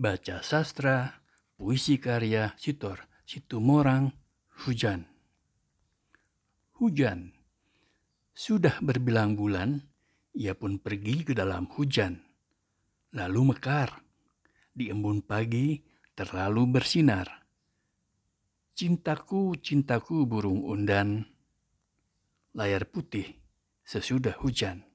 Baca sastra, puisi karya Sitor Situmorang, Hujan. Hujan. Sudah berbilang bulan, ia pun pergi ke dalam hujan. Lalu mekar. Di embun pagi terlalu bersinar. Cintaku, cintaku burung undan. Layar putih sesudah hujan.